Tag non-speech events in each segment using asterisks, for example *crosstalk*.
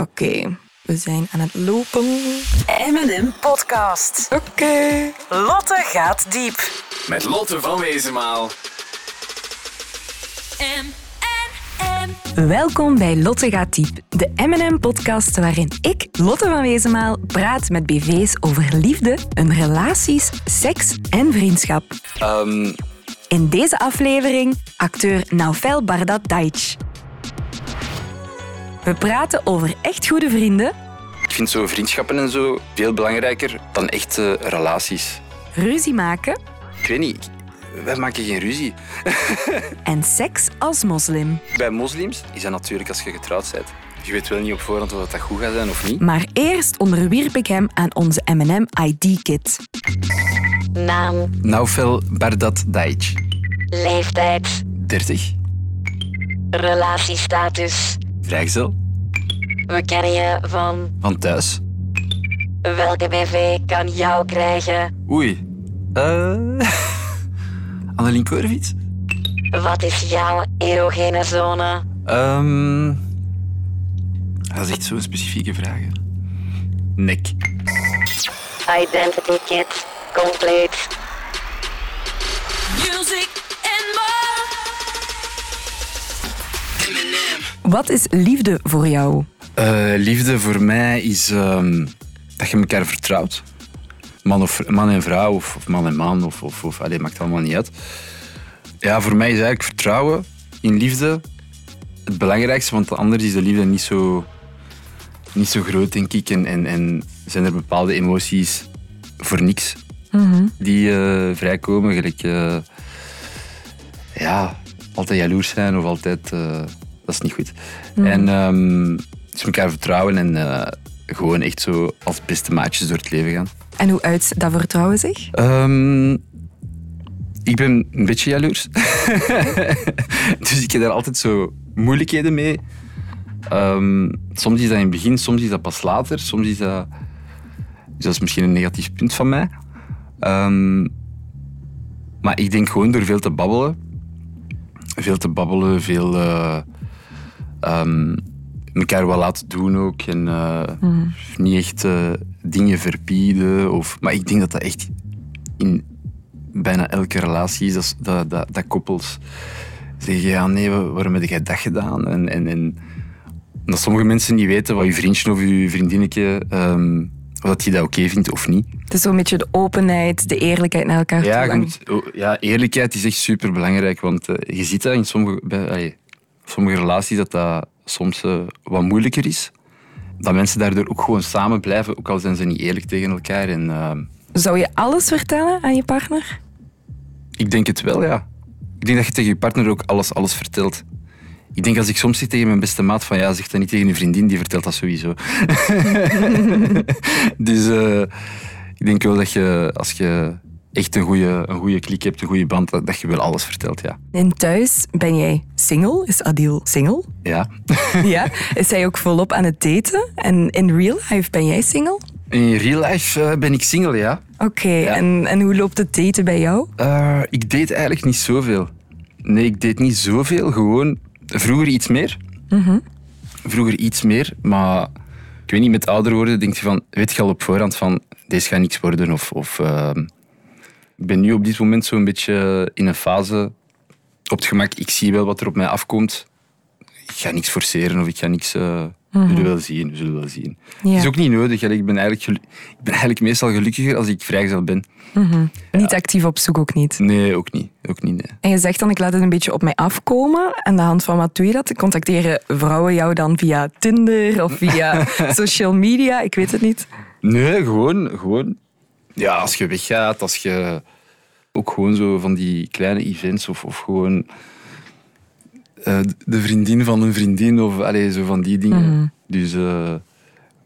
Oké, we zijn aan het lopen. M&M Podcast. Oké. Lotte gaat diep. Met Lotte van Wezenmaal. Welkom bij Lotte gaat diep, de M&M-podcast waarin ik, Lotte van Wezenmaal, praat met BV's over liefde, hun relaties, seks en vriendschap. Ehm, In deze aflevering acteur Naufel Bardat Daic. We praten over echt goede vrienden, ik vind zo vriendschappen en zo veel belangrijker dan echte relaties. ruzie maken Ik weet niet, wij maken geen ruzie. *laughs* en seks als moslim. Bij moslims is dat natuurlijk als je getrouwd bent. Je weet wel niet op voorhand of dat goed gaat zijn of niet. Maar eerst onderwierp ik hem aan onze M&M ID-kit. Naam, Naufel Bardat Daic, leeftijd, 30, relatiestatus. Vrijgezel, We kennen je van van thuis. welke BV kan jou krijgen? Oei. Eh... *laughs* Annelien Korvits? Wat is jouw erogene zone? Ehm... Dat is echt zo'n specifieke vraag. hè. Nek. Identity kit, compleet. Music and more. Wat is liefde voor jou? Eh, liefde voor mij is ehm, dat je elkaar vertrouwt. Man, of, man en vrouw, of, of man en man, of, of, of allee, maakt allemaal niet uit. Ja, voor mij is eigenlijk vertrouwen in liefde het belangrijkste, want anders is de liefde niet zo, niet zo groot, denk ik. En, en, en zijn er bepaalde emoties voor niks die eh, vrijkomen. Gelijk, eh, ja, altijd jaloers zijn of altijd... dat is niet goed. En ehm dus elkaar vertrouwen en eh, gewoon echt zo als beste maatjes door het leven gaan. En hoe uit dat vertrouwen zich? Ehm, ik ben een beetje jaloers. *laughs* dus ik heb daar altijd zo moeilijkheden mee. Ehm, soms is dat in het begin, soms is dat pas later. Soms is dat... Dus dat is misschien een negatief punt van mij. Maar ik denk gewoon door veel te babbelen. Veel te babbelen, veel... eh ehm, elkaar wat laten doen ook. En eh, niet echt eh, dingen verbieden. Of, maar ik denk dat dat echt in bijna elke relatie is. Dat, dat, dat, dat koppels zeggen, ja nee, wa- waarom heb jij dat gedaan? En, en, en dat sommige mensen niet weten wat je vriendje of je vriendinnetje... ehm, of dat je dat oké vindt of niet. Het is zo'n beetje de openheid, de eerlijkheid naar elkaar Ja, toe. moet, oh, ja, eerlijkheid is echt super belangrijk. Want eh, je ziet dat in sommige, bij, sommige relaties dat dat soms eh, wat moeilijker is. Dat mensen daardoor ook gewoon samen blijven, ook al zijn ze niet eerlijk tegen elkaar. En, ehm, Zou je alles vertellen aan je partner? ik denk het wel, ja. Ik denk dat je tegen je partner ook alles, alles vertelt. Ik denk als ik soms zeg tegen mijn beste maat van ja, zeg dat niet tegen een vriendin, die vertelt dat sowieso. *laughs* dus eh, ik denk wel dat je, als je echt een goede, een goede klik hebt, een goede band, dat, dat je wel alles vertelt, ja. En thuis ben jij single? Is Adil single? Ja. *laughs* Ja. Is hij ook volop aan het daten? En in real life ben jij single? In real life eh, ben ik single, ja. Oké, en, en hoe loopt het daten bij jou? Eh, ik date eigenlijk niet zoveel. Nee, ik deed niet zoveel. Gewoon vroeger iets meer. Vroeger iets meer, maar ik weet niet, met ouder worden denk je van, weet je al op voorhand van, deze gaat niks worden. Of, of ehm, ben nu op dit moment zo'n beetje in een fase op het gemak. Ik zie wel wat er op mij afkomt. Ik ga niks forceren of ik ga niks... eh, We zullen wel zien, we zullen wel zien. Ja. Het is ook niet nodig. hè. Ik ben, eigenlijk ik ben eigenlijk meestal gelukkiger als ik vrijgezel ben. Niet actief op zoek ook niet. Nee, ook niet. Ook niet, nee. En je zegt dan, ik laat het een beetje op mij afkomen. Aan de hand van wat doe je dat? Contacteren vrouwen jou dan via Tinder of via *laughs* social media? Ik weet het niet. Nee, gewoon, gewoon. Ja, als je weggaat, als je ook gewoon zo van die kleine events of, of gewoon eh, de vriendin van een vriendin of allee, zo van die dingen. Dus eh,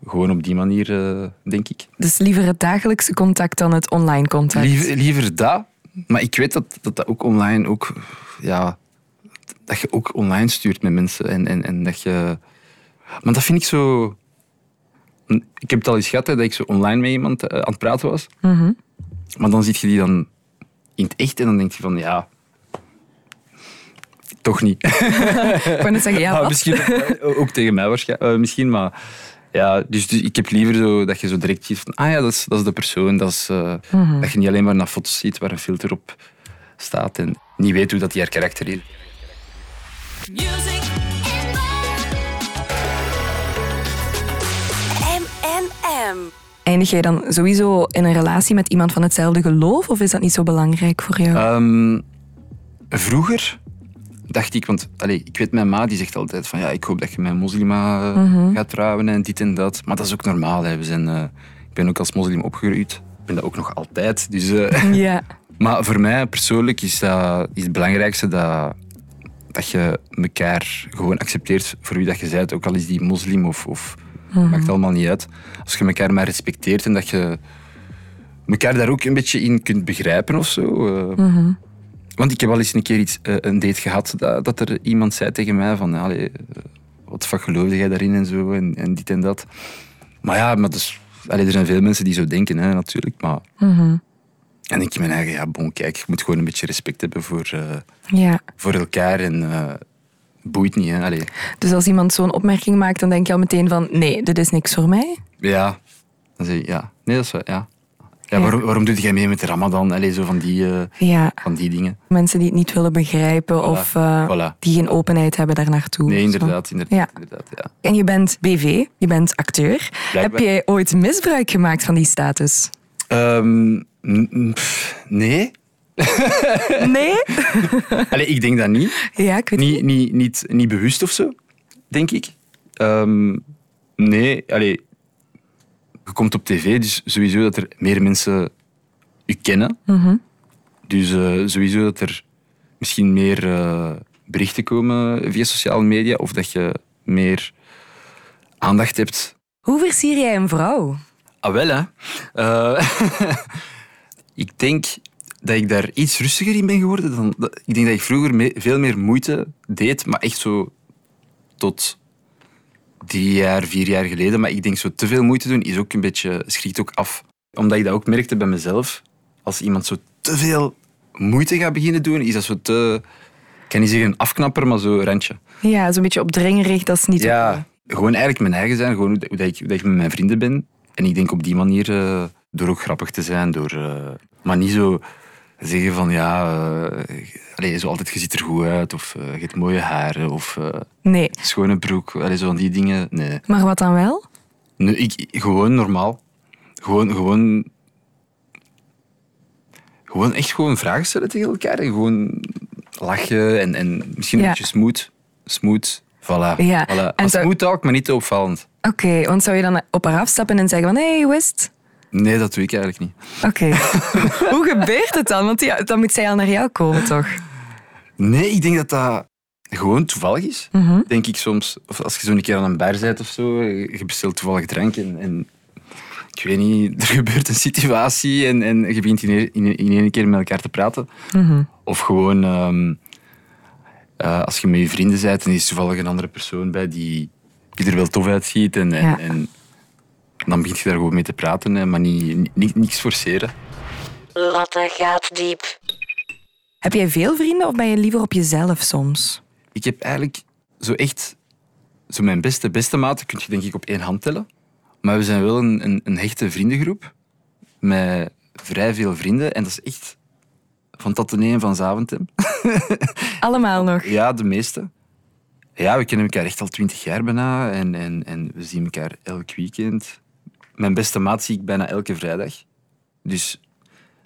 gewoon op die manier, eh, denk ik. Dus liever het dagelijkse contact dan het online contact. Liever, liever dat, maar ik weet dat dat, dat ook online ook, ja, dat je ook online stuurt met mensen en, en, en dat je. Maar dat vind ik zo. Ik heb het al eens gehad hè, dat ik zo online met iemand aan het praten was. Maar dan zie je die dan in het echt en dan denk je van ja. toch niet. Ik net zeggen, ja, *laughs* Ah, wat? misschien ook tegen mij waarschijnlijk. eh, misschien, maar ja, dus, dus ik heb liever zo dat je zo direct ziet van, ah ja, dat is, dat is de persoon. Dat, is, eh, Mhm. dat je niet alleen maar naar foto's ziet waar een filter op staat en niet weet hoe dat die haar karakter is. Music. Eindig jij dan sowieso in een relatie met iemand van hetzelfde geloof? Of is dat niet zo belangrijk voor jou? Ehm, vroeger dacht ik, want allee, ik weet mijn ma die zegt altijd van ja, ik hoop dat je met een moslima eh, gaat trouwen en dit en dat. Maar dat is ook normaal. Hè. We zijn, eh, ik ben ook als moslim opgegroeid. Ik ben dat ook nog altijd. Dus, eh, *laughs* *laughs* ja. Maar voor mij persoonlijk is, dat, is het belangrijkste dat, dat je elkaar gewoon accepteert voor wie dat je bent. Ook al is die moslim of, of maakt allemaal niet uit. Als je elkaar maar respecteert en dat je elkaar daar ook een beetje in kunt begrijpen of zo. eh. Want ik heb al eens een keer iets, eh, een date gehad dat, dat er iemand zei tegen mij van allee, eh, wat fuck geloofde jij daarin en zo en, en dit en dat. Maar ja, maar dus, allee, er zijn veel mensen die zo denken hè, natuurlijk. Maar en ik in mijn eigen, ja, bon, kijk, je moet gewoon een beetje respect hebben voor, ja. voor elkaar en boeit niet. Hè? Allee, Dus als iemand zo'n opmerking maakt, dan denk je al meteen van nee, dit is niks voor mij. ja, dan zeg je, ja, nee, dat is wel, ja. Ja, waarom, waarom doe jij mee met de Ramadan? Allee, zo van die, eh, Ja. van die dingen. Mensen die het niet willen begrijpen of eh, Voilà. die geen openheid hebben daar naartoe. Nee, inderdaad, inderdaad, Ja. inderdaad ja. En je bent BV, je bent acteur. Heb jij ooit misbruik gemaakt van die status? Ehm, pff, nee. *laughs* Nee? *laughs* Allee, ik denk dat niet. Ja, ik weet Niet, niet, niet, niet bewust of zo, denk ik. Ehm, nee, allee, je komt op tv, dus sowieso dat er meer mensen je kennen. Dus eh, sowieso dat er misschien meer eh, berichten komen via sociale media of dat je meer aandacht hebt. Hoe versier jij een vrouw? Ah, wel hè. Eh, *laughs* ik denk dat ik daar iets rustiger in ben geworden. Dan, dat- ik denk dat ik vroeger veel meer moeite deed, maar echt zo tot drie jaar, vier jaar geleden. Maar ik denk zo te veel moeite doen is ook een beetje, schrikt ook af. Omdat ik dat ook merkte bij mezelf. Als iemand zo te veel moeite gaat beginnen doen, is dat zo te... Ik kan niet zeggen een afknapper, maar zo een randje. Ja, zo'n beetje opdringerig, dat is niet. Ja, gewoon eigenlijk mijn eigen zijn. Gewoon hoe, dat- ik, hoe dat ik met mijn vrienden ben. En ik denk op die manier, eh, door ook grappig te zijn, door, eh, maar niet zo zeggen van ja, eh allee, zo altijd, je ziet er goed uit, of eh, je hebt mooie haren, of Nee. schone broek, allee, zo van die dingen. Nee. Maar wat dan wel? nee ik, gewoon normaal. Gewoon, gewoon, gewoon echt gewoon vragen stellen tegen elkaar en gewoon lachen en, en misschien Ja. een beetje smooth. Smooth, voilà. Ja, voilà. en zo- smooth talk, maar niet te opvallend. Oké, want zou je dan op haar afstappen en zeggen van hé, hey, hoe is het? Nee, dat doe ik eigenlijk niet. Oké. *laughs* Hoe gebeurt het dan? Want ja, dan moet zij al naar jou komen, toch? Nee, ik denk dat dat gewoon toevallig is. Mhm. Denk ik soms. Of als je zo een keer aan een bar bent of zo, je bestelt toevallig drank en, en ik weet niet, *laughs* er gebeurt een situatie en, en je begint in, één- in, in één keer met elkaar te praten. Mhm. Of gewoon ehm, eh, als je met je vrienden bent en er is toevallig een andere persoon bij die, die er wel tof uitziet en, en, Ja. en dan begint je daar gewoon mee te praten, hè, maar niet, niet, niks forceren. Lotte gaat diep. Heb jij veel vrienden of ben je liever op jezelf soms? Ik heb eigenlijk zo echt... Zo mijn beste, beste maten kun je denk ik op één hand tellen. Maar we zijn wel een, een, een hechte vriendengroep. Met vrij veel vrienden. En dat is echt van Tattenee en van Zaventem. *laughs* Allemaal nog. Ja, de meeste. Ja, we kennen elkaar echt al twintig jaar bijna. En, en, en we zien elkaar elk weekend. Mijn beste maat zie ik bijna elke vrijdag. Dus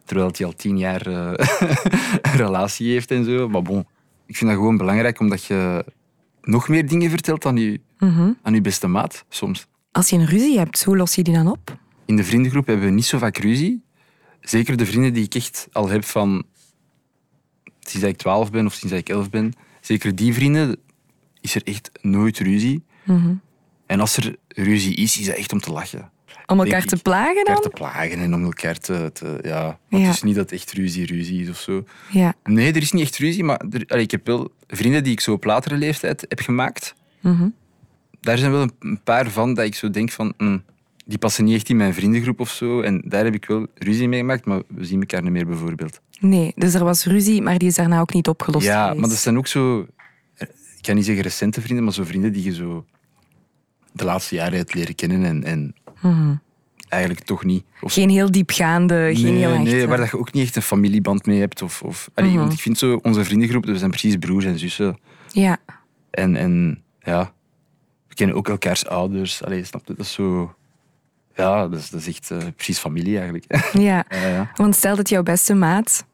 terwijl hij al tien jaar eh, *laughs* een relatie heeft en zo. Maar bon, ik vind dat gewoon belangrijk omdat je nog meer dingen vertelt aan je, aan je beste maat soms. Als je een ruzie hebt, hoe los je die dan op? In de vriendengroep hebben we niet zo vaak ruzie. Zeker de vrienden die ik echt al heb van sinds dat ik 12 ben of sinds dat ik 11 ben. Zeker die vrienden is er echt nooit ruzie. En als er ruzie is, is dat echt om te lachen. Om elkaar te plagen Elkaar dan? te plagen en om elkaar te... te ja. Maar Ja. Het is niet dat echt ruzie ruzie is of zo. Ja. Nee, er is niet echt ruzie, maar er, allee, ik heb wel vrienden die ik zo op latere leeftijd heb gemaakt. Mhm. Daar zijn wel een, paar van dat ik zo denk van... hm, die passen niet echt in mijn vriendengroep of zo. En daar heb ik wel ruzie mee gemaakt, maar we zien elkaar niet meer bijvoorbeeld. Nee, dus er was ruzie, maar die is daarna ook niet opgelost ja, geweest. maar dat zijn ook zo ik kan niet zeggen recente vrienden, maar zo vrienden die je zo de laatste jaren hebt leren kennen en, en eigenlijk toch niet. Of, Geen heel diepgaande, geen nee, heel echt... nee, waar dat je ook niet echt een familieband mee hebt. Of, of, allee, Want ik vind zo, onze vriendengroep, we zijn precies broers en zussen. Ja. En, en ja, we kennen ook elkaars ouders. Allee, snap je? Dat is zo... Ja, dat is, dat is echt eh, precies familie eigenlijk. *laughs* Ja. ja, ja. Want stel dat jouw beste maat,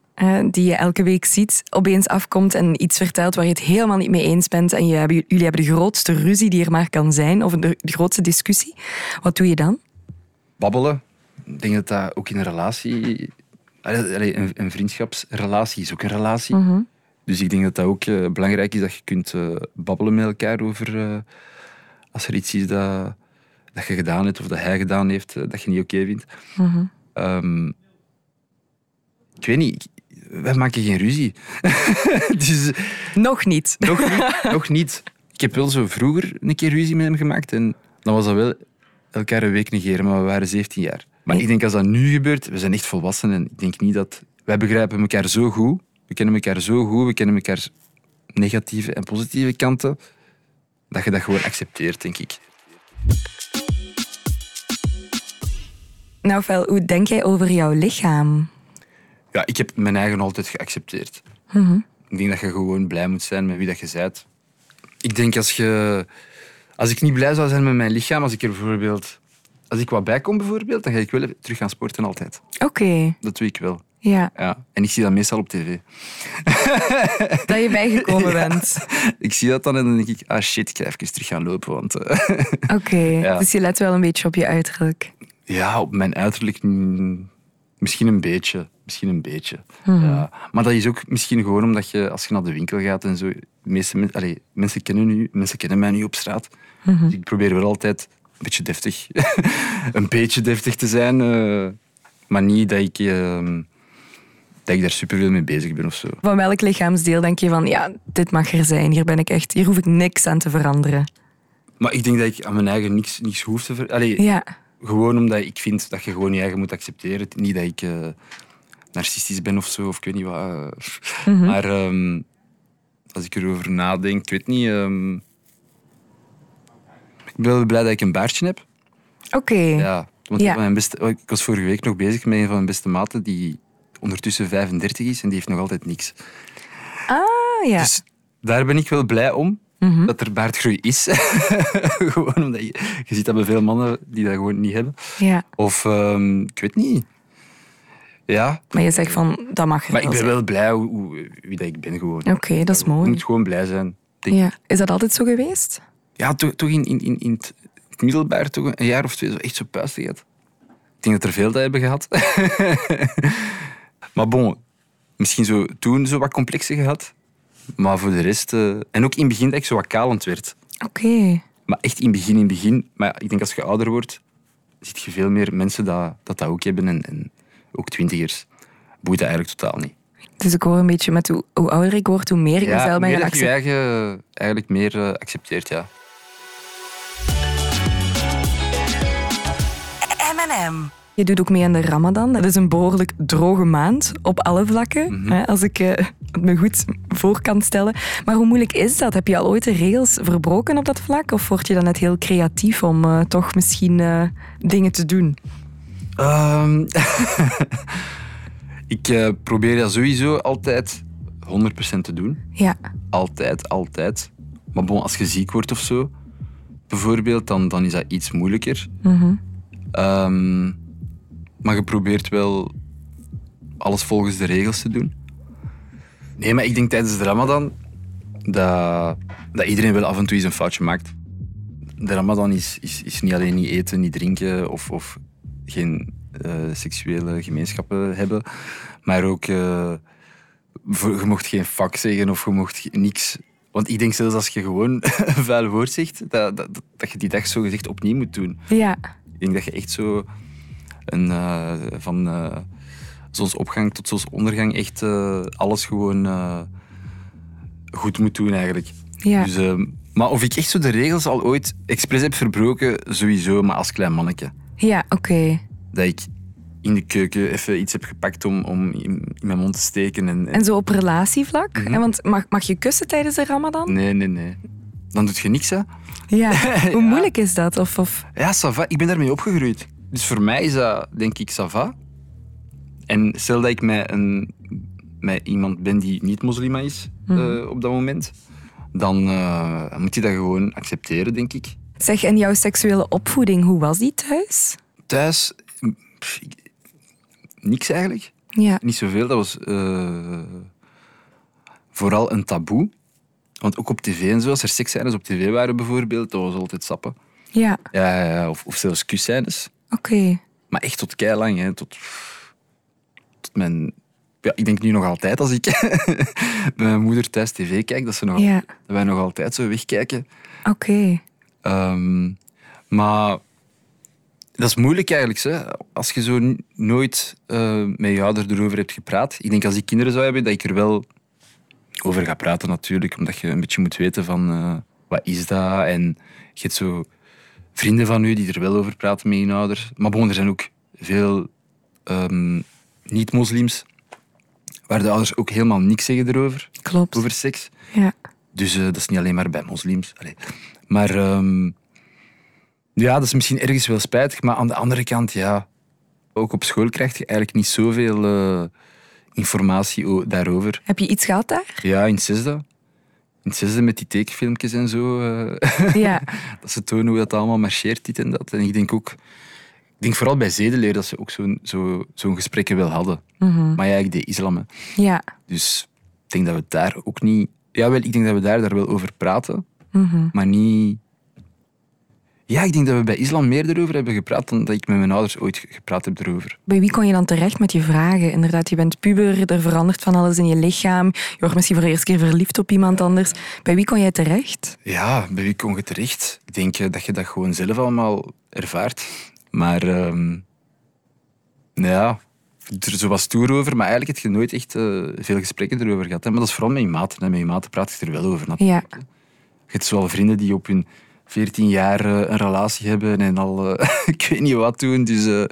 die je elke week ziet, opeens afkomt en iets vertelt waar je het helemaal niet mee eens bent en je, jullie hebben de grootste ruzie die er maar kan zijn, of de, de grootste discussie. Wat doe je dan? Babbelen. Ik denk dat dat ook in een relatie... Allee, een, een vriendschapsrelatie is ook een relatie. Dus ik denk dat dat ook eh, belangrijk is dat je kunt eh, babbelen met elkaar over... eh, als er iets is dat, dat je gedaan hebt of dat hij gedaan heeft, dat je niet oké vindt. Ehm, ik weet niet, wij maken geen ruzie. *laughs* dus Nog niet. nog niet, nog niet. Ik heb wel zo vroeger een keer ruzie met hem gemaakt en dan was dat wel elkaar een week negeren, maar we waren 17 jaar. Maar ik denk als dat nu gebeurt, we zijn echt volwassen en ik denk niet dat... Wij begrijpen elkaar zo goed, we kennen elkaar zo goed, we kennen elkaar negatieve en positieve kanten, dat je dat gewoon accepteert, denk ik. Nou, Fel, hoe denk jij over jouw lichaam? Ja, ik heb mijn eigen altijd geaccepteerd. Ik denk dat je gewoon blij moet zijn met wie dat je bent. Ik denk als je... Als ik niet blij zou zijn met mijn lichaam, als ik er bijvoorbeeld... Als ik wat bij kom bijvoorbeeld, dan ga ik wel even terug gaan sporten altijd. Oké, Dat doe ik wel. ja. Ja. En ik zie dat meestal op tv. *laughs* Dat je bijgekomen *laughs* Ja. bent. Ik zie dat dan en dan denk ik, ah shit, ik ga even terug gaan lopen. Want eh, *laughs* Oké, Ja. dus je let wel een beetje op je uiterlijk. ja, op mijn uiterlijk misschien een beetje. Misschien een beetje. Ja. Maar dat is ook misschien gewoon omdat je, als je naar de winkel gaat en zo, meeste men, allee, mensen, kennen nu, mensen kennen mij nu op straat. Dus ik probeer wel altijd een beetje deftig, *laughs* een beetje deftig te zijn. eh, maar niet dat ik, ehm, dat ik daar superveel mee bezig ben of zo. Van welk lichaamsdeel denk je van, ja, dit mag er zijn. Hier ben ik echt, hier hoef ik niks aan te veranderen. Maar ik denk dat ik aan mijn eigen niks, niks hoef te ver... Allee, Ja, Gewoon omdat ik vind dat je gewoon je eigen moet accepteren. Niet dat ik eh, narcistisch ben of zo, of ik weet niet wat. eh. Maar ehm, als ik erover nadenk, ik weet niet. ehm, ik ben wel blij dat ik een baardje heb. oké. Ja, want Ja. Mijn beste, oh, ik was vorige week nog bezig met een van mijn beste maten die ondertussen 35 is en die heeft nog altijd niks. Ah, ja. Dus daar ben ik wel blij om. Dat er baardgroei is. *laughs* gewoon omdat je, je ziet dat bij veel mannen die dat gewoon niet hebben. ja. Of, ehm, ik weet niet. Ja, Maar je zegt van, dat mag maar ik ben zijn. wel blij hoe, hoe- wie dat ik ben gewoon. Oké, dat is Je mooi. moet gewoon blij zijn. denk. Ja. Is dat altijd zo geweest? Ja, toch, toch in, in, in, in het middelbaar toch een jaar of twee zo echt zo puistig had. Ik denk dat er veel dat hebben gehad. *laughs* maar bon, misschien zo toen zo wat complexen gehad. Maar voor de rest... eh, en ook in het begin dat ik zo wat kalend werd. Oké. Maar echt in het begin, in het begin. Maar ik denk als je ouder wordt, zie je veel meer mensen dat dat, dat ook hebben. En, en ook twintigers. Boeit dat eigenlijk totaal niet. Dus ik hoor een beetje met hoe, hoe ouder ik word, hoe meer ik mezelf ben gaan dat je je accepteren. eigen eigenlijk meer eh, accepteert, ja. M&M. Je doet ook mee aan de Ramadan. Dat is een behoorlijk droge maand op alle vlakken, Mhm. hè, als ik eh, het me goed voor kan stellen. Maar hoe moeilijk is dat? Heb je al ooit de regels verbroken op dat vlak? Of word je dan net heel creatief om eh, toch misschien eh, dingen te doen? Ehm, *laughs* ik eh, probeer dat sowieso altijd 100% te doen. Ja, Altijd, altijd. Maar bon, als je ziek wordt of zo, bijvoorbeeld, dan, dan is dat iets moeilijker. Ehm, maar je probeert wel alles volgens de regels te doen. Nee, maar ik denk tijdens de Ramadan dat, dat iedereen wel af en toe eens een foutje maakt. De Ramadan is, is, is niet alleen niet eten, niet drinken of, of geen eh, seksuele gemeenschappen hebben, maar ook eh, voor- je mocht geen fuck zeggen of je mocht niks. Want ik denk zelfs als je gewoon *laughs* een vuil woord zegt, dat, dat, dat je die dag zo gezegd opnieuw moet doen. ja, Ik denk dat je echt zo een, eh, van zonsopgang tot zonsondergang echt alles gewoon goed moet doen eigenlijk. ja. Dus, maar of ik echt zo de regels al ooit expres heb verbroken, sowieso, maar als klein manneke. Ja oké. Dat ik in de keuken even iets heb gepakt om, om in, in mijn mond te steken. En, En zo op relatievlak? Mhm. Hè, Want mag, mag je kussen tijdens de ramadan? Nee, nee, nee. Dan doet je niks, hè. Ja. *laughs* Hoe moeilijk is dat? Of, of... Ja, ça va. Ik ben daarmee opgegroeid. Dus voor mij is dat, denk ik, ça va. En stel dat ik met, een, met iemand ben die niet moslima is eh, op dat moment, dan eh, moet je dat gewoon accepteren, denk ik. Zeg, en jouw seksuele opvoeding, hoe was die thuis? Thuis, pff, niks eigenlijk. Ja. Niet zoveel. Dat was eh, vooral een taboe. Want ook op tv en zo, als er seksscènes op tv waren bijvoorbeeld, dat was altijd sappen. Ja, Ja, ja, ja. Of, of zelfs kusscènes. oké. Maar echt tot keilang, hè. Tot, tot mijn... Ja, ik denk nu nog altijd als ik *laughs* bij mijn moeder thuis tv kijk, dat, ze nog, Ja. dat wij nog altijd zo wegkijken. Oké. Ehm, maar dat is moeilijk eigenlijk, hè. als je zo nooit eh, met je ouder erover hebt gepraat. Ik denk als ik kinderen zou hebben, dat ik er wel over ga praten natuurlijk, omdat je een beetje moet weten van eh, wat is dat en je hebt zo vrienden van u die er wel over praten met je ouders. Maar bon, er zijn ook veel ehm, niet-moslims waar de ouders ook helemaal niks zeggen erover, Klopt. over seks. Ja. Dus eh, dat is niet alleen maar bij moslims. Allee. Maar ehm, ja, dat is misschien ergens wel spijtig. Maar aan de andere kant, ja, ook op school krijg je eigenlijk niet zoveel eh, informatie daarover. Heb je iets gehad daar? Ja, in het zesde. In het zesde met die tekenfilmpjes en zo. eh, Ja. *laughs* dat ze tonen hoe dat allemaal marcheert, dit en dat. En ik denk ook... Ik denk vooral bij zedeleer dat ze ook zo'n zo, zo'n gesprekken wel hadden. Maar ja, ik deed islam. hè. Ja. Dus ik denk dat we daar ook niet... Ja, wel, ik denk dat we daar, daar wel over praten. Maar niet... Ja, ik denk dat we bij islam meer erover hebben gepraat dan dat ik met mijn ouders ooit ge- gepraat heb erover. Bij wie kon je dan terecht met je vragen? Inderdaad, je bent puber, er verandert van alles in je lichaam. Je wordt misschien voor de eerste keer verliefd op iemand anders. Bij wie kon jij terecht? Ja, bij wie kon je terecht? Ik denk eh, dat je dat gewoon zelf allemaal ervaart. Maar ehm, ja, er zo was toer over, maar eigenlijk heb je nooit echt eh, veel gesprekken erover gehad. Hè. Maar dat is vooral met je maten. Hè. Met je maten praat je er wel over. natuurlijk. Ja. Je hebt zowel vrienden die op hun 14 jaar eh, een relatie hebben en al eh, *laughs* ik weet niet wat doen. Dus eh,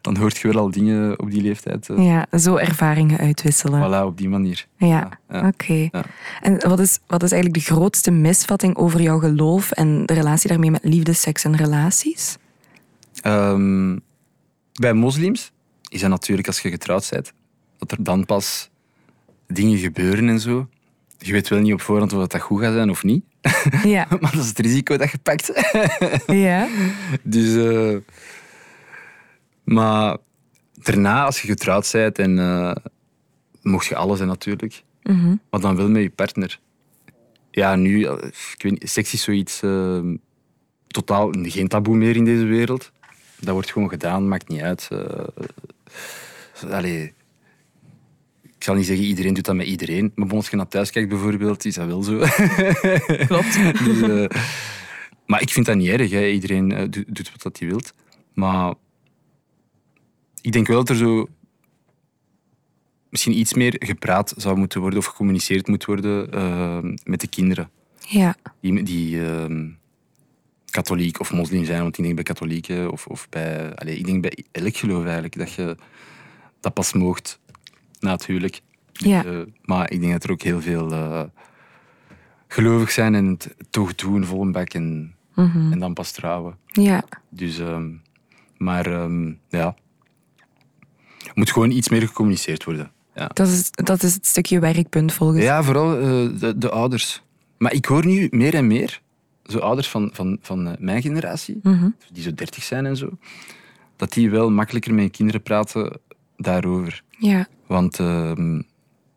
dan hoort je wel al dingen op die leeftijd. Ja, zo ervaringen uitwisselen. Voilà, op die manier. Ja, ja. oké. Ja. En wat is, wat is eigenlijk de grootste misvatting over jouw geloof en de relatie daarmee met liefde, seks en relaties? Ehm, bij moslims is dat natuurlijk als je getrouwd bent, dat er dan pas dingen gebeuren en zo. Je weet wel niet op voorhand of dat goed gaat zijn of niet. Ja. *laughs* maar dat is het risico dat je pakt. *laughs* ja. dus, eh, maar daarna, als je getrouwd bent, en, eh, mocht je alles zijn natuurlijk. Maar dan wel met je partner. Ja, nu, eh, ik weet niet, seks is zoiets totaal geen taboe meer in deze wereld. Dat wordt gewoon gedaan, maakt niet uit. eh allee, ik zal niet zeggen iedereen doet dat met iedereen, maar bon, als je naar thuis kijkt bijvoorbeeld, is dat wel zo. *laughs* Klopt. *laughs* Dus, eh, maar ik vind dat niet erg. Hè. Iedereen eh, doet, wat dat hij wilt. Maar ik denk wel dat er zo misschien iets meer gepraat zou moeten worden of gecommuniceerd moet worden eh, met de kinderen. Ja. Die, die ehm, katholiek of moslim zijn. Want ik denk bij katholieken of, of bij... Allez, ik denk bij elk geloof eigenlijk dat je dat pas moogt na het huwelijk. Ja. Eh, maar ik denk dat er ook heel veel eh, gelovig zijn en het toch doen, vol een bak en, en dan pas trouwen. Ja. Dus, ehm, maar ehm, ja, er moet gewoon iets meer gecommuniceerd worden. Ja, Dat is, dat is het stukje werkpunt volgens ja vooral eh, de, de ouders. Maar ik hoor nu meer en meer, zo ouders van, van, van mijn generatie, die zo dertig zijn en zo, dat die wel makkelijker met hun kinderen praten daarover. Ja. Want ehm,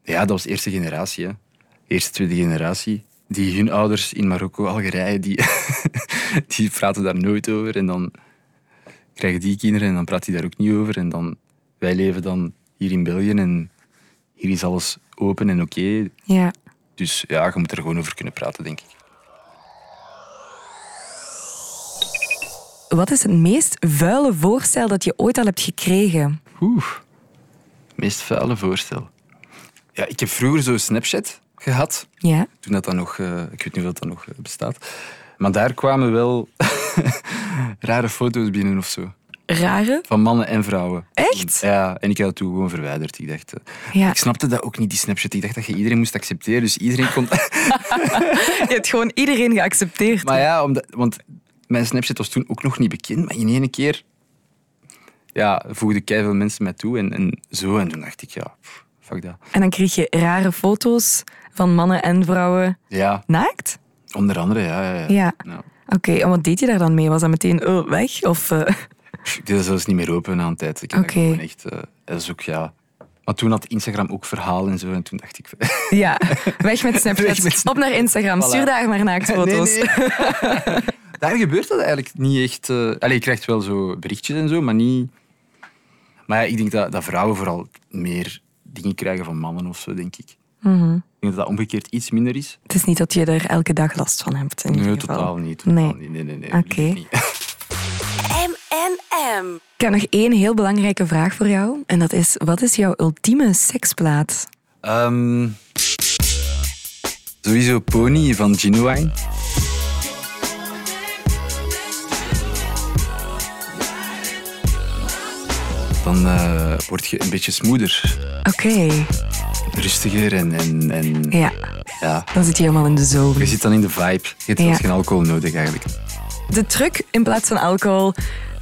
ja, dat was eerste generatie. Hè. Eerste, tweede generatie. Die hun ouders in Marokko, Algerije, die, *laughs* die praten daar nooit over. En dan krijgen die kinderen en dan praat hij daar ook niet over. En dan, wij leven dan hier in België en hier is alles open en oké. Ja. Dus ja, je moet er gewoon over kunnen praten, denk ik. Wat is het meest vuile voorstel dat je ooit al hebt gekregen? Oeh, meest vuile voorstel. Ja, ik heb vroeger zo'n Snapchat gehad. Ja. toen dat dan nog, eh, ik weet niet of dat nog eh, bestaat. Maar daar kwamen wel *laughs* rare foto's binnen of zo. rare. Van mannen en vrouwen. Echt? Ja, en ik had het toen gewoon verwijderd. Ik dacht... eh, Ja. Ik snapte dat ook niet, die Snapchat. Ik dacht dat je iedereen moest accepteren. Dus iedereen kon... *laughs* Je hebt gewoon iedereen geaccepteerd. maar ja, omdat, want mijn Snapchat was toen ook nog niet bekend. Maar in één keer ja, voegden veel mensen mij toe. En, en zo. En toen dacht ik, ja, pff, fuck dat. En dan kreeg je rare foto's van mannen en vrouwen Ja, naakt? onder andere, ja. ja, ja. Ja. Oké, en wat deed je daar dan mee? Was dat meteen oh, weg? Of, pff, ik deed dat zelfs niet meer open na een tijd. Ik Oké. gewoon echt... eh, dat is ook, ja... Maar toen had Instagram ook verhaal en zo. En toen dacht ik... *laughs* ja, weg met Snapchat. Weg met Snap- Op naar Instagram. Voilà. Stuur daar maar naaktfoto's. *laughs* Nee, nee. *laughs* Daar gebeurt dat eigenlijk niet echt. Allee, je krijgt wel zo berichtjes en zo, maar niet. Maar ja, ik denk dat, dat vrouwen vooral meer dingen krijgen van mannen of zo, denk ik. Mhm. Ik denk dat dat omgekeerd iets minder is. Het is niet dat je er elke dag last van hebt. In Nee, ieder geval. totaal niet. Totaal Nee. niet. Nee, nee, nee. Oké. M&M. *laughs* Ik heb nog één heel belangrijke vraag voor jou. En dat is, wat is jouw ultieme seksplaat? Ehm, sowieso Pony van Genuine. Dan eh, word je een beetje smoother, Oké, rustiger en, en, en ja. ja, Dan zit je helemaal in de Je zone. zit dan in de vibe. Je hebt Ja. geen alcohol nodig eigenlijk. De truc in plaats van alcohol,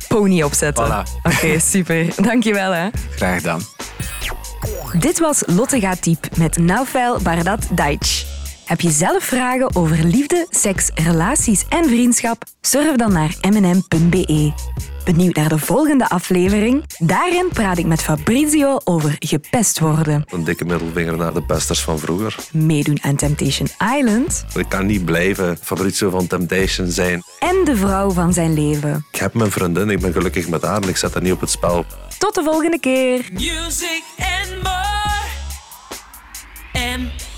pony opzetten. Voilà. Oké, *laughs* super. Dankjewel hè. Graag gedaan. Dit was Lotte gaat diep met Naufel Bardat Daich. Heb je zelf vragen over liefde, seks, relaties en vriendschap? Surf dan naar mnm.be. Benieuwd naar de volgende aflevering? Daarin praat ik met Fabrizio over gepest worden. Een dikke middelvinger naar de pesters van vroeger. Meedoen aan Temptation Island. Ik kan niet blijven Fabrizio van Temptation zijn. En de vrouw van zijn leven. Ik heb mijn vriendin, ik ben gelukkig met haar en ik zet haar niet op het spel. Tot de volgende keer. Music and more. And